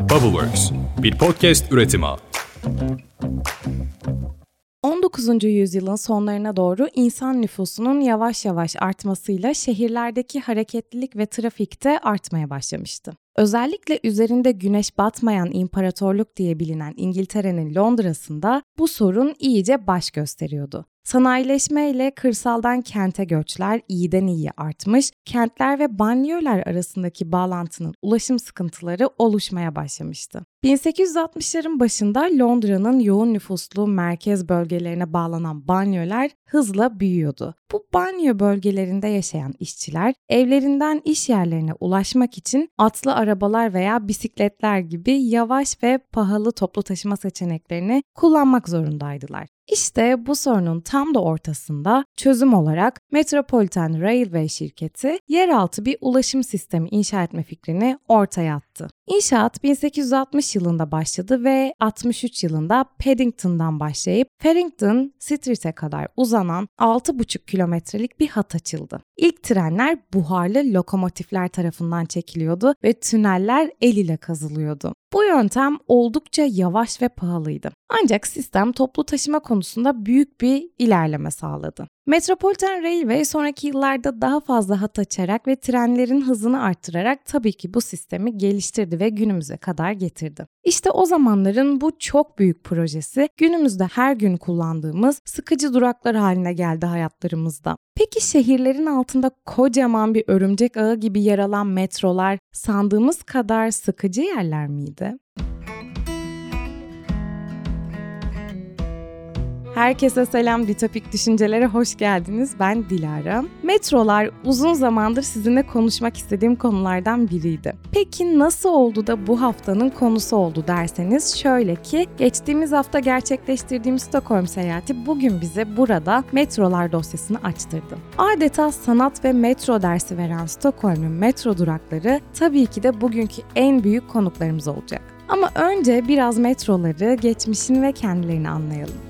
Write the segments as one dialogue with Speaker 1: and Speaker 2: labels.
Speaker 1: Bubbleworks, bir podcast üretimi.
Speaker 2: 19. yüzyılın sonlarına doğru insan nüfusunun yavaş yavaş artmasıyla şehirlerdeki hareketlilik ve trafikte artmaya başlamıştı. Özellikle üzerinde güneş batmayan imparatorluk diye bilinen İngiltere'nin Londra'sında bu sorun iyice baş gösteriyordu. Sanayileşme ile kırsaldan kente göçler iyiden iyiye artmış, kentler ve banliyöler arasındaki bağlantının ulaşım sıkıntıları oluşmaya başlamıştı. 1860'ların başında Londra'nın yoğun nüfuslu merkez bölgelerine bağlanan banyolar hızla büyüyordu. Bu banyo bölgelerinde yaşayan işçiler evlerinden iş yerlerine ulaşmak için atlı arabalar veya bisikletler gibi yavaş ve pahalı toplu taşıma seçeneklerini kullanmak zorundaydılar. İşte bu sorunun tam da ortasında çözüm olarak Metropolitan Railway şirketi yeraltı bir ulaşım sistemi inşa etme fikrini ortaya attı. İnşaat 1860 yılında başladı ve 63 yılında Paddington'dan başlayıp Farrington Street'e kadar uzanan 6,5 kilometrelik bir hat açıldı. İlk trenler buharlı lokomotifler tarafından çekiliyordu ve tüneller el ile kazılıyordu. Bu yöntem oldukça yavaş ve pahalıydı. Ancak sistem toplu taşıma konusunda büyük bir ilerleme sağladı. Metropolitan Railway sonraki yıllarda daha fazla hat açarak ve trenlerin hızını arttırarak tabii ki bu sistemi geliştirdi ve günümüze kadar getirdi. İşte o zamanların bu çok büyük projesi günümüzde her gün kullandığımız sıkıcı duraklar haline geldi hayatlarımızda. Peki şehirlerin altında kocaman bir örümcek ağı gibi yer alan metrolar sandığımız kadar sıkıcı yerler miydi? Herkese selam Ditopik Düşüncelere hoş geldiniz. Ben Dilara. Metrolar uzun zamandır sizinle konuşmak istediğim konulardan biriydi. Peki nasıl oldu da bu haftanın konusu oldu derseniz şöyle ki geçtiğimiz hafta gerçekleştirdiğim Stockholm seyahati bugün bize burada metrolar dosyasını açtırdı. Adeta sanat ve metro dersi veren Stockholm'un metro durakları tabii ki de bugünkü en büyük konuklarımız olacak. Ama önce biraz metroları, geçmişini ve kendilerini anlayalım.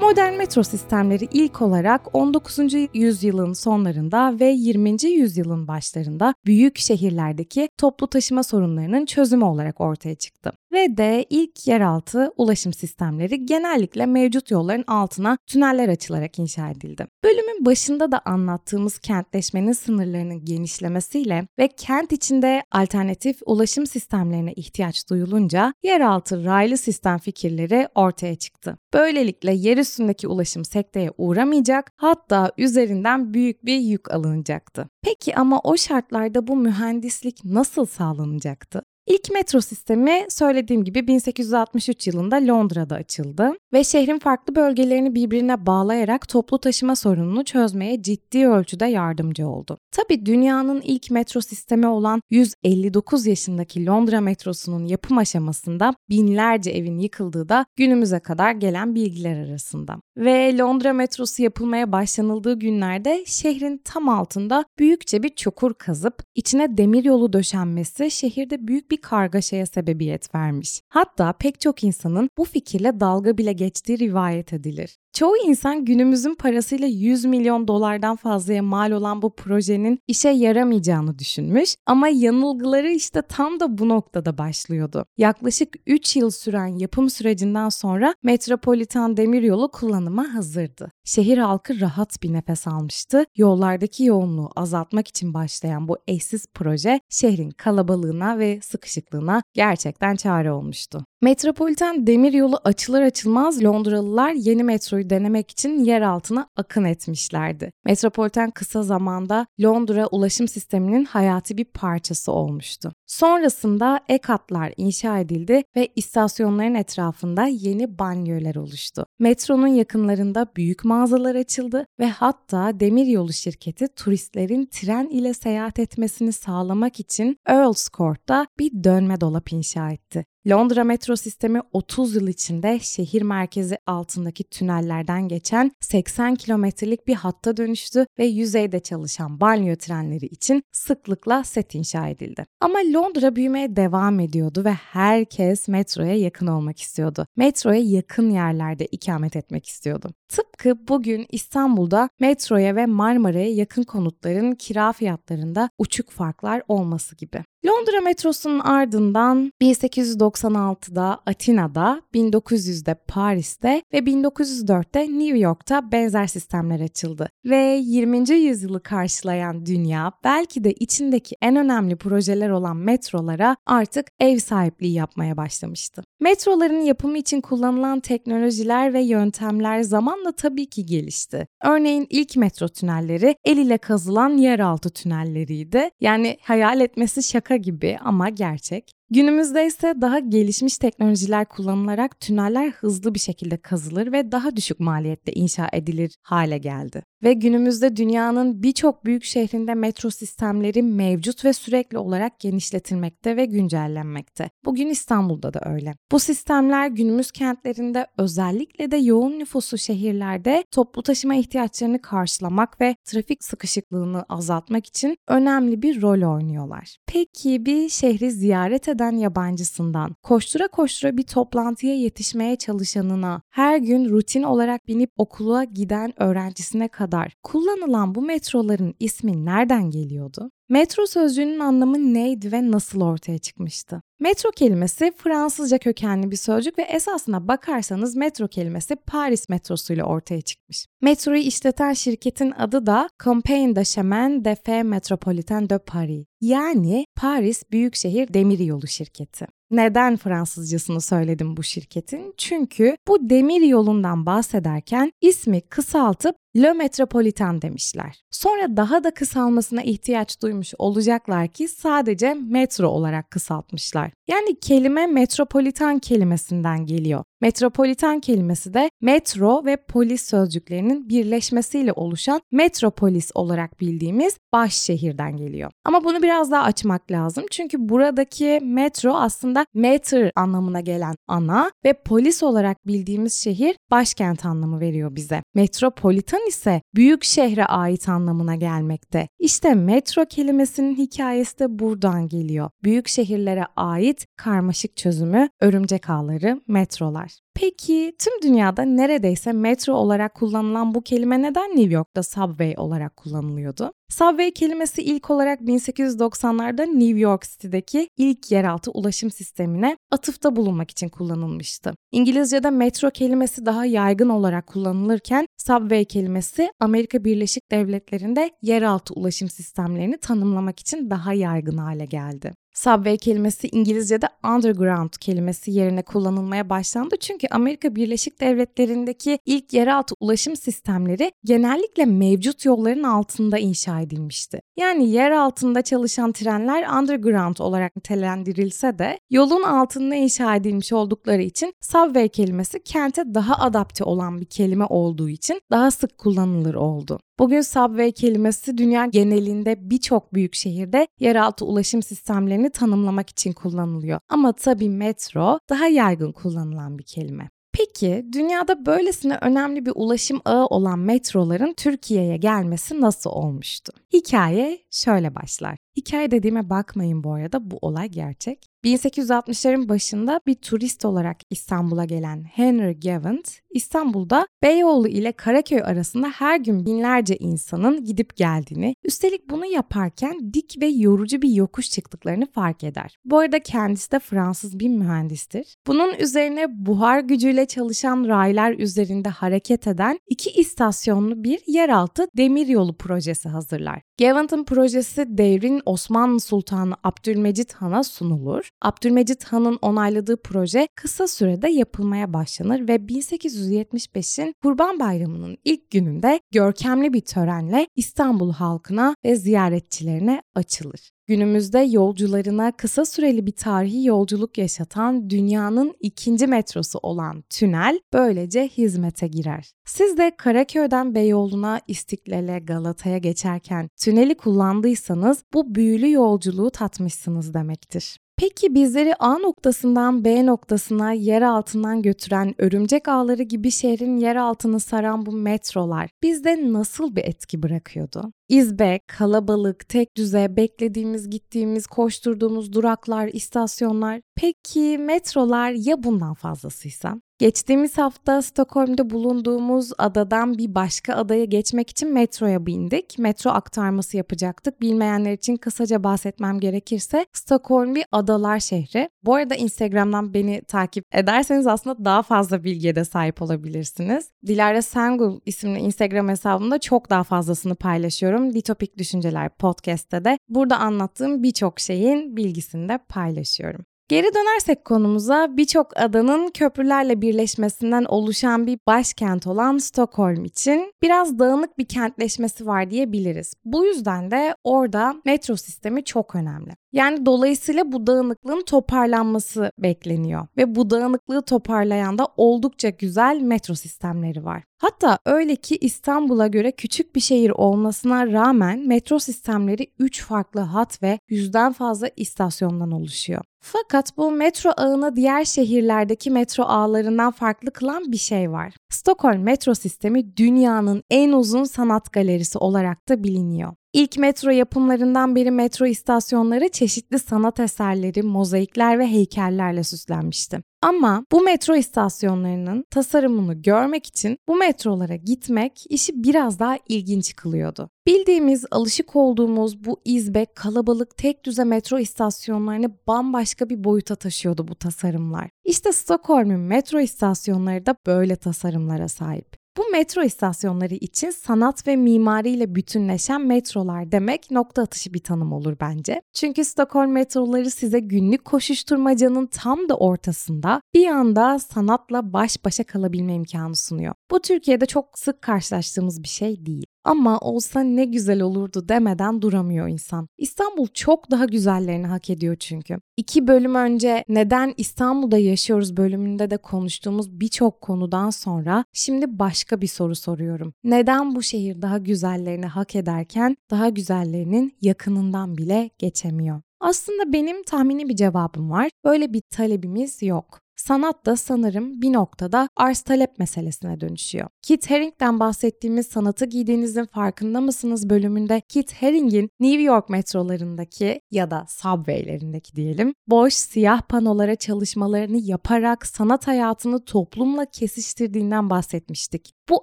Speaker 2: Modern metro sistemleri ilk olarak 19. yüzyılın sonlarında ve 20. yüzyılın başlarında büyük şehirlerdeki toplu taşıma sorunlarının çözümü olarak ortaya çıktı ve de ilk yeraltı ulaşım sistemleri genellikle mevcut yolların altına tüneller açılarak inşa edildi. Bölümün başında da anlattığımız kentleşmenin sınırlarının genişlemesiyle ve kent içinde alternatif ulaşım sistemlerine ihtiyaç duyulunca yeraltı raylı sistem fikirleri ortaya çıktı. Böylelikle yer üstündeki ulaşım sekteye uğramayacak hatta üzerinden büyük bir yük alınacaktı. Peki ama o şartlarda bu mühendislik nasıl sağlanacaktı? İlk metro sistemi söylediğim gibi 1863 yılında Londra'da açıldı ve şehrin farklı bölgelerini birbirine bağlayarak toplu taşıma sorununu çözmeye ciddi ölçüde yardımcı oldu. Tabi dünyanın ilk metro sistemi olan 159 yaşındaki Londra metrosunun yapım aşamasında binlerce evin yıkıldığı da günümüze kadar gelen bilgiler arasında. Ve Londra metrosu yapılmaya başlanıldığı günlerde şehrin tam altında büyükçe bir çukur kazıp içine demir yolu döşenmesi şehirde büyük bir kargaşaya sebebiyet vermiş. Hatta pek çok insanın bu fikirle dalga bile geçtiği rivayet edilir. Çoğu insan günümüzün parasıyla 100 milyon dolardan fazlaya mal olan bu projenin işe yaramayacağını düşünmüş ama yanılgıları işte tam da bu noktada başlıyordu. Yaklaşık 3 yıl süren yapım sürecinden sonra Metropolitan Demiryolu kullanıma hazırdı. Şehir halkı rahat bir nefes almıştı. Yollardaki yoğunluğu azaltmak için başlayan bu eşsiz proje şehrin kalabalığına ve sıkışıklığına gerçekten çare olmuştu. Metropolitan demiryolu açılır açılmaz Londralılar yeni metroyu denemek için yer altına akın etmişlerdi. Metropolitan kısa zamanda Londra ulaşım sisteminin hayati bir parçası olmuştu. Sonrasında ek hatlar inşa edildi ve istasyonların etrafında yeni banyolar oluştu. Metronun yakınlarında büyük mağazalar açıldı ve hatta demiryolu şirketi turistlerin tren ile seyahat etmesini sağlamak için Earl's Court'ta bir dönme dolap inşa etti. Londra metro sistemi 30 yıl içinde şehir merkezi altındaki tünellerden geçen 80 kilometrelik bir hatta dönüştü ve yüzeyde çalışan banyo trenleri için sıklıkla set inşa edildi. Ama Londra büyümeye devam ediyordu ve herkes metroya yakın olmak istiyordu. Metroya yakın yerlerde ikamet etmek istiyordu. Tıpkı bugün İstanbul'da metroya ve Marmara'ya yakın konutların kira fiyatlarında uçuk farklar olması gibi. Londra metrosunun ardından 1896'da Atina'da, 1900'de Paris'te ve 1904'te New York'ta benzer sistemler açıldı. Ve 20. yüzyılı karşılayan dünya belki de içindeki en önemli projeler olan metrolara artık ev sahipliği yapmaya başlamıştı. Metroların yapımı için kullanılan teknolojiler ve yöntemler zamanla tabii ki gelişti. Örneğin ilk metro tünelleri el ile kazılan yeraltı tünelleriydi. Yani hayal etmesi şaka gibi ama gerçek. Günümüzde ise daha gelişmiş teknolojiler kullanılarak tüneller hızlı bir şekilde kazılır ve daha düşük maliyette inşa edilir hale geldi. Ve günümüzde dünyanın birçok büyük şehrinde metro sistemleri mevcut ve sürekli olarak genişletilmekte ve güncellenmekte. Bugün İstanbul'da da öyle. Bu sistemler günümüz kentlerinde özellikle de yoğun nüfuslu şehirlerde toplu taşıma ihtiyaçlarını karşılamak ve trafik sıkışıklığını azaltmak için önemli bir rol oynuyorlar. Peki bir şehri ziyaret eden yabancısından, koştura koştura bir toplantıya yetişmeye çalışanına, her gün rutin olarak binip okula giden öğrencisine kadar kullanılan bu metroların ismi nereden geliyordu? Metro sözcüğünün anlamı neydi ve nasıl ortaya çıkmıştı? Metro kelimesi Fransızca kökenli bir sözcük ve esasına bakarsanız metro kelimesi Paris metrosu ile ortaya çıkmış. Metroyu işleten şirketin adı da Compagnie de Chemin de Fer Metropolitain de Paris. Yani Paris Büyükşehir Demiryolu Şirketi. Neden Fransızcasını söyledim bu şirketin? Çünkü bu demir yolundan bahsederken ismi kısaltıp Le Metropolitan demişler. Sonra daha da kısalmasına ihtiyaç duymuş olacaklar ki sadece metro olarak kısaltmışlar. Yani kelime metropolitan kelimesinden geliyor. Metropolitan kelimesi de metro ve polis sözcüklerinin birleşmesiyle oluşan metropolis olarak bildiğimiz baş şehirden geliyor. Ama bunu biraz daha açmak lazım. Çünkü buradaki metro aslında meter anlamına gelen ana ve polis olarak bildiğimiz şehir başkent anlamı veriyor bize. Metropolitan ise büyük şehre ait anlamına gelmekte. İşte metro kelimesinin hikayesi de buradan geliyor. Büyük şehirlere ait karmaşık çözümü örümcek ağları, metrolar. that Peki tüm dünyada neredeyse metro olarak kullanılan bu kelime neden New York'ta subway olarak kullanılıyordu? Subway kelimesi ilk olarak 1890'larda New York City'deki ilk yeraltı ulaşım sistemine atıfta bulunmak için kullanılmıştı. İngilizce'de metro kelimesi daha yaygın olarak kullanılırken subway kelimesi Amerika Birleşik Devletleri'nde yeraltı ulaşım sistemlerini tanımlamak için daha yaygın hale geldi. Subway kelimesi İngilizce'de underground kelimesi yerine kullanılmaya başlandı. Çünkü Amerika Birleşik Devletleri'ndeki ilk yeraltı ulaşım sistemleri genellikle mevcut yolların altında inşa edilmişti. Yani yer altında çalışan trenler underground olarak nitelendirilse de yolun altında inşa edilmiş oldukları için subway kelimesi kente daha adapte olan bir kelime olduğu için daha sık kullanılır oldu. Bugün subway kelimesi dünya genelinde birçok büyük şehirde yeraltı ulaşım sistemlerini tanımlamak için kullanılıyor. Ama tabii metro daha yaygın kullanılan bir kelime. Peki dünyada böylesine önemli bir ulaşım ağı olan metroların Türkiye'ye gelmesi nasıl olmuştu? Hikaye şöyle başlar. Hikaye dediğime bakmayın bu arada bu olay gerçek. 1860'ların başında bir turist olarak İstanbul'a gelen Henry Gavant, İstanbul'da Beyoğlu ile Karaköy arasında her gün binlerce insanın gidip geldiğini, üstelik bunu yaparken dik ve yorucu bir yokuş çıktıklarını fark eder. Bu arada kendisi de Fransız bir mühendistir. Bunun üzerine buhar gücüyle çalışan raylar üzerinde hareket eden iki istasyonlu bir yeraltı demiryolu projesi hazırlar. Gavant'ın projesi devrin Osmanlı Sultanı Abdülmecit Han'a sunulur. Abdülmecit Han'ın onayladığı proje kısa sürede yapılmaya başlanır ve 1875'in Kurban Bayramı'nın ilk gününde görkemli bir törenle İstanbul halkına ve ziyaretçilerine açılır. Günümüzde yolcularına kısa süreli bir tarihi yolculuk yaşatan dünyanın ikinci metrosu olan tünel böylece hizmete girer. Siz de Karaköy'den Beyoğlu'na, İstiklal'e, Galata'ya geçerken tüneli kullandıysanız bu büyülü yolculuğu tatmışsınız demektir. Peki bizleri A noktasından B noktasına yer altından götüren örümcek ağları gibi şehrin yer altını saran bu metrolar bizde nasıl bir etki bırakıyordu? İzbe, kalabalık, tek düze, beklediğimiz, gittiğimiz, koşturduğumuz duraklar, istasyonlar. Peki metrolar ya bundan fazlasıysa? Geçtiğimiz hafta Stockholm'da bulunduğumuz adadan bir başka adaya geçmek için metroya bindik. Metro aktarması yapacaktık. Bilmeyenler için kısaca bahsetmem gerekirse Stockholm bir adalar şehri. Bu arada Instagram'dan beni takip ederseniz aslında daha fazla bilgiye de sahip olabilirsiniz. Dilara Sengul isimli Instagram hesabımda çok daha fazlasını paylaşıyorum. Ditopik Düşünceler podcast'te de burada anlattığım birçok şeyin bilgisini de paylaşıyorum. Geri dönersek konumuza birçok adanın köprülerle birleşmesinden oluşan bir başkent olan Stockholm için biraz dağınık bir kentleşmesi var diyebiliriz. Bu yüzden de orada metro sistemi çok önemli. Yani dolayısıyla bu dağınıklığın toparlanması bekleniyor ve bu dağınıklığı toparlayan da oldukça güzel metro sistemleri var. Hatta öyle ki İstanbul'a göre küçük bir şehir olmasına rağmen metro sistemleri 3 farklı hat ve yüzden fazla istasyondan oluşuyor. Fakat bu metro ağını diğer şehirlerdeki metro ağlarından farklı kılan bir şey var. Stockholm metro sistemi dünyanın en uzun sanat galerisi olarak da biliniyor. İlk metro yapımlarından beri metro istasyonları çeşitli sanat eserleri, mozaikler ve heykellerle süslenmişti. Ama bu metro istasyonlarının tasarımını görmek için bu metrolara gitmek işi biraz daha ilginç kılıyordu. Bildiğimiz, alışık olduğumuz bu izbe, kalabalık, tek düze metro istasyonlarını bambaşka bir boyuta taşıyordu bu tasarımlar. İşte Stockholm'un metro istasyonları da böyle tasarımlara sahip. Bu metro istasyonları için sanat ve mimariyle bütünleşen metrolar demek nokta atışı bir tanım olur bence. Çünkü Stockholm metroları size günlük koşuşturmacanın tam da ortasında bir anda sanatla baş başa kalabilme imkanı sunuyor. Bu Türkiye'de çok sık karşılaştığımız bir şey değil. Ama olsa ne güzel olurdu demeden duramıyor insan. İstanbul çok daha güzellerini hak ediyor çünkü. İki bölüm önce neden İstanbul'da yaşıyoruz bölümünde de konuştuğumuz birçok konudan sonra şimdi başka bir soru soruyorum. Neden bu şehir daha güzellerini hak ederken daha güzellerinin yakınından bile geçemiyor? Aslında benim tahmini bir cevabım var. Böyle bir talebimiz yok. Sanat da sanırım bir noktada arz talep meselesine dönüşüyor. Kit Haring'den bahsettiğimiz sanatı giydiğinizin farkında mısınız bölümünde Kit Haring'in New York metrolarındaki ya da subwaylerindeki diyelim boş siyah panolara çalışmalarını yaparak sanat hayatını toplumla kesiştirdiğinden bahsetmiştik. Bu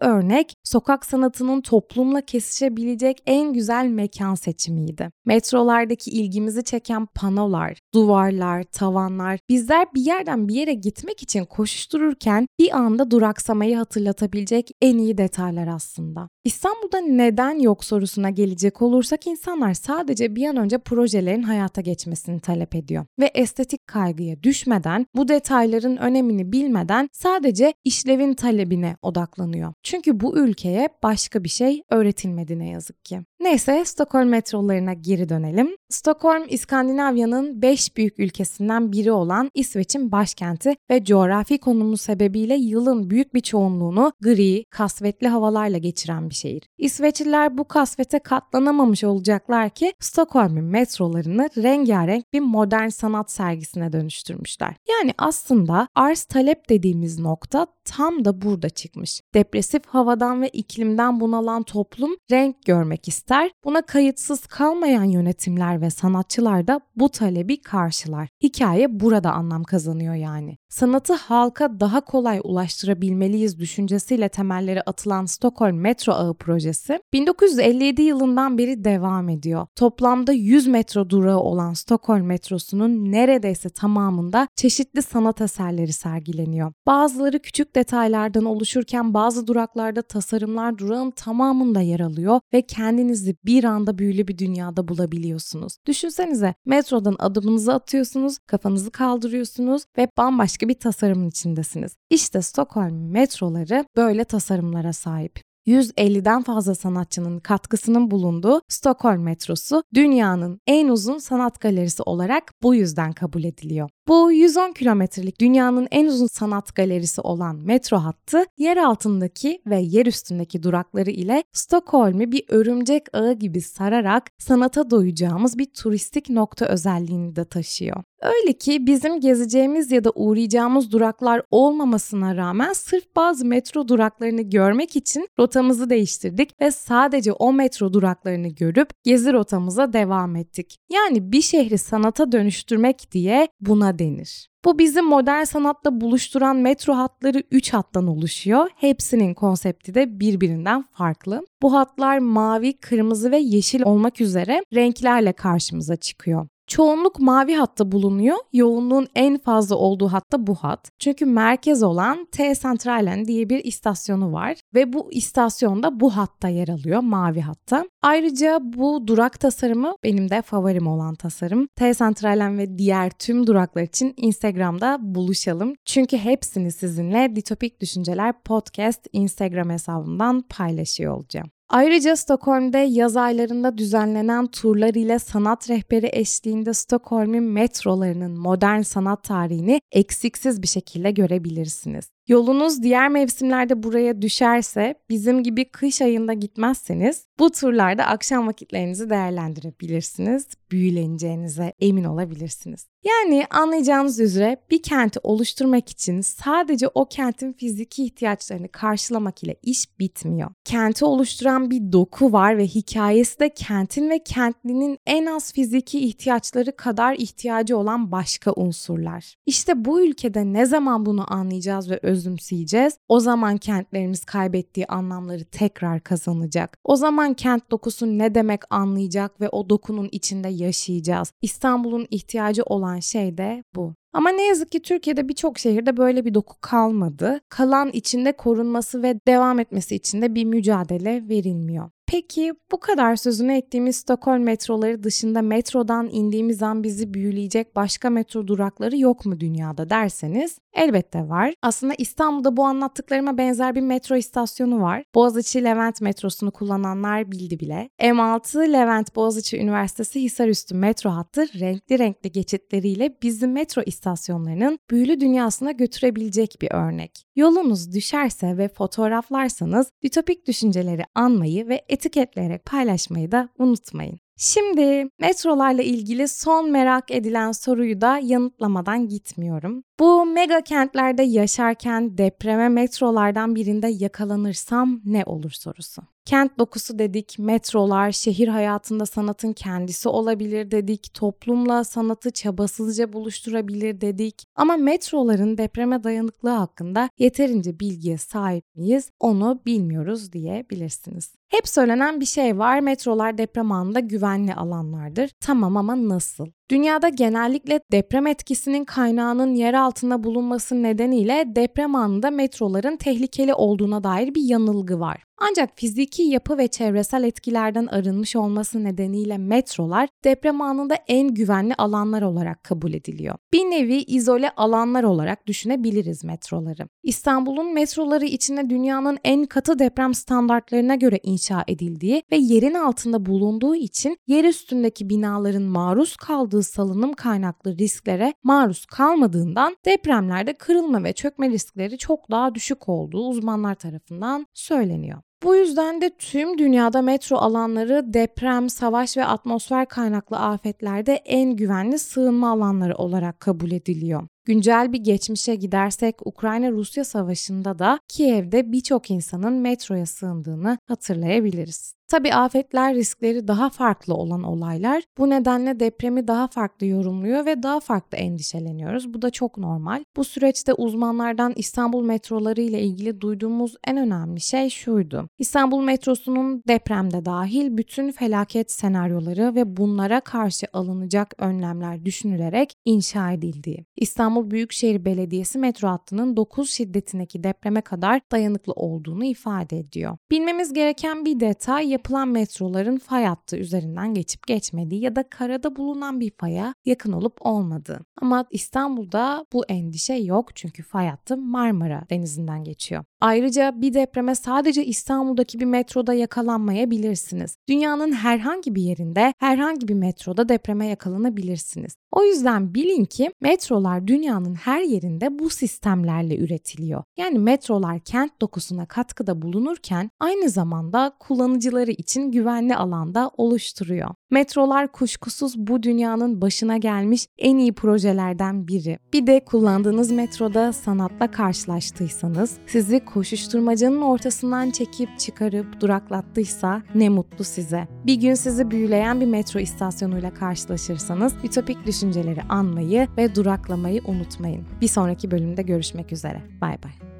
Speaker 2: örnek sokak sanatının toplumla kesişebilecek en güzel mekan seçimiydi. Metrolardaki ilgimizi çeken panolar, duvarlar, tavanlar bizler bir yerden bir yere gitmek için koşuştururken bir anda duraksamayı hatırlatabilecek en iyi detaylar aslında. İstanbul'da neden yok sorusuna gelecek olursak insanlar sadece bir an önce projelerin hayata geçmesini talep ediyor ve estetik kaygıya düşmeden bu detayların önemini bilmeden sadece işlevin talebine odaklanıyor. Çünkü bu ülkeye başka bir şey öğretilmedi ne yazık ki. Neyse Stockholm metrolarına geri dönelim. Stockholm İskandinavya'nın 5 büyük ülkesinden biri olan İsveç'in başkenti ve coğrafi konumu sebebiyle yılın büyük bir çoğunluğunu gri, kasvetli havalarla geçiren bir şehir. İsveçliler bu kasvete katlanamamış olacaklar ki Stockholm'un metrolarını rengarenk bir modern sanat sergisine dönüştürmüşler. Yani aslında arz talep dediğimiz nokta tam da burada çıkmış. Depresif havadan ve iklimden bunalan toplum renk görmek ister. Buna kayıtsız kalmayan yönetimler ve sanatçılar da bu talebi karşılar. Hikaye burada anlam kazanıyor yani. Sanatı halka daha kolay ulaştırabilmeliyiz düşüncesiyle temelleri atılan Stockholm Metro Ağı projesi 1957 yılından beri devam ediyor. Toplamda 100 metro durağı olan Stockholm metrosunun neredeyse tamamında çeşitli sanat eserleri sergileniyor. Bazıları küçük detaylardan oluşurken bazı duraklarda tasarımlar durağın tamamında yer alıyor ve kendinizi bir anda büyülü bir dünyada bulabiliyorsunuz. Düşünsenize metrodan adımınızı atıyorsunuz, kafanızı kaldırıyorsunuz ve bambaşka bir tasarımın içindesiniz. İşte Stockholm metroları böyle tasarımlara sahip. 150'den fazla sanatçının katkısının bulunduğu Stockholm metrosu dünyanın en uzun sanat galerisi olarak bu yüzden kabul ediliyor. Bu 110 kilometrelik dünyanın en uzun sanat galerisi olan metro hattı yer altındaki ve yer üstündeki durakları ile Stockholm'u bir örümcek ağı gibi sararak sanata doyacağımız bir turistik nokta özelliğini de taşıyor. Öyle ki bizim gezeceğimiz ya da uğrayacağımız duraklar olmamasına rağmen sırf bazı metro duraklarını görmek için rotamızı değiştirdik ve sadece o metro duraklarını görüp gezi rotamıza devam ettik. Yani bir şehri sanata dönüştürmek diye buna denir. Bu bizi modern sanatla buluşturan metro hatları 3 hattan oluşuyor. Hepsinin konsepti de birbirinden farklı. Bu hatlar mavi, kırmızı ve yeşil olmak üzere renklerle karşımıza çıkıyor. Çoğunluk mavi hatta bulunuyor. Yoğunluğun en fazla olduğu hatta bu hat. Çünkü merkez olan T Centralen diye bir istasyonu var ve bu istasyonda bu hatta yer alıyor mavi hatta. Ayrıca bu durak tasarımı benim de favorim olan tasarım. T Centralen ve diğer tüm duraklar için Instagram'da buluşalım. Çünkü hepsini sizinle Ditopik Düşünceler Podcast Instagram hesabından paylaşıyor olacağım. Ayrıca Stockholm'de yaz aylarında düzenlenen turlar ile sanat rehberi eşliğinde Stockholm'in metrolarının modern sanat tarihini eksiksiz bir şekilde görebilirsiniz. Yolunuz diğer mevsimlerde buraya düşerse, bizim gibi kış ayında gitmezseniz bu turlarda akşam vakitlerinizi değerlendirebilirsiniz. Büyüleneceğinize emin olabilirsiniz. Yani anlayacağınız üzere bir kenti oluşturmak için sadece o kentin fiziki ihtiyaçlarını karşılamak ile iş bitmiyor. Kenti oluşturan bir doku var ve hikayesi de kentin ve kentlinin en az fiziki ihtiyaçları kadar ihtiyacı olan başka unsurlar. İşte bu ülkede ne zaman bunu anlayacağız ve özümseyeceğiz? O zaman kentlerimiz kaybettiği anlamları tekrar kazanacak. O zaman kent dokusu ne demek anlayacak ve o dokunun içinde yaşayacağız. İstanbul'un ihtiyacı olan şey de bu. Ama ne yazık ki Türkiye'de birçok şehirde böyle bir doku kalmadı. Kalan içinde korunması ve devam etmesi için de bir mücadele verilmiyor. Peki bu kadar sözünü ettiğimiz Stockholm metroları dışında metrodan indiğimiz an bizi büyüleyecek başka metro durakları yok mu dünyada derseniz elbette var. Aslında İstanbul'da bu anlattıklarıma benzer bir metro istasyonu var. Boğaziçi Levent metrosunu kullananlar bildi bile. M6 Levent Boğaziçi Üniversitesi Hisarüstü metro hattı renkli renkli geçitleriyle bizi metro istasyonlarının büyülü dünyasına götürebilecek bir örnek. Yolunuz düşerse ve fotoğraflarsanız ditopik düşünceleri anmayı ve etiketleyerek paylaşmayı da unutmayın. Şimdi metrolarla ilgili son merak edilen soruyu da yanıtlamadan gitmiyorum. Bu mega kentlerde yaşarken depreme metrolardan birinde yakalanırsam ne olur sorusu. Kent dokusu dedik, metrolar, şehir hayatında sanatın kendisi olabilir dedik, toplumla sanatı çabasızca buluşturabilir dedik. Ama metroların depreme dayanıklığı hakkında yeterince bilgiye sahip miyiz onu bilmiyoruz diyebilirsiniz. Hep söylenen bir şey var, metrolar deprem anında güvenli alanlardır. Tamam ama nasıl? Dünyada genellikle deprem etkisinin kaynağının yer altında bulunması nedeniyle deprem anında metroların tehlikeli olduğuna dair bir yanılgı var. Ancak fiziki yapı ve çevresel etkilerden arınmış olması nedeniyle metrolar deprem anında en güvenli alanlar olarak kabul ediliyor. Bir nevi izole alanlar olarak düşünebiliriz metroları. İstanbul'un metroları içinde dünyanın en katı deprem standartlarına göre inşa edildiği ve yerin altında bulunduğu için yer üstündeki binaların maruz kaldığı salınım kaynaklı risklere maruz kalmadığından depremlerde kırılma ve çökme riskleri çok daha düşük olduğu uzmanlar tarafından söyleniyor. Bu yüzden de tüm dünyada metro alanları deprem, savaş ve atmosfer kaynaklı afetlerde en güvenli sığınma alanları olarak kabul ediliyor. Güncel bir geçmişe gidersek Ukrayna-Rusya savaşında da Kiev'de birçok insanın metroya sığındığını hatırlayabiliriz. Tabi afetler riskleri daha farklı olan olaylar. Bu nedenle depremi daha farklı yorumluyor ve daha farklı endişeleniyoruz. Bu da çok normal. Bu süreçte uzmanlardan İstanbul metroları ile ilgili duyduğumuz en önemli şey şuydu. İstanbul metrosunun depremde dahil bütün felaket senaryoları ve bunlara karşı alınacak önlemler düşünülerek inşa edildiği. İstanbul Büyükşehir Belediyesi metro hattının 9 şiddetindeki depreme kadar dayanıklı olduğunu ifade ediyor. Bilmemiz gereken bir detay yapılan metroların fay hattı üzerinden geçip geçmediği ya da karada bulunan bir faya yakın olup olmadığı. Ama İstanbul'da bu endişe yok çünkü fay hattı Marmara Denizi'nden geçiyor. Ayrıca bir depreme sadece İstanbul'daki bir metroda yakalanmayabilirsiniz. Dünyanın herhangi bir yerinde, herhangi bir metroda depreme yakalanabilirsiniz. O yüzden bilin ki metrolar dünyanın her yerinde bu sistemlerle üretiliyor. Yani metrolar kent dokusuna katkıda bulunurken aynı zamanda kullanıcıları için güvenli alanda oluşturuyor. Metrolar kuşkusuz bu dünyanın başına gelmiş en iyi projelerden biri. Bir de kullandığınız metroda sanatla karşılaştıysanız, sizi koşuşturmacanın ortasından çekip çıkarıp duraklattıysa ne mutlu size. Bir gün sizi büyüleyen bir metro istasyonuyla karşılaşırsanız ütopik düşünceleri anmayı ve duraklamayı unutmayın. Bir sonraki bölümde görüşmek üzere. Bay bay.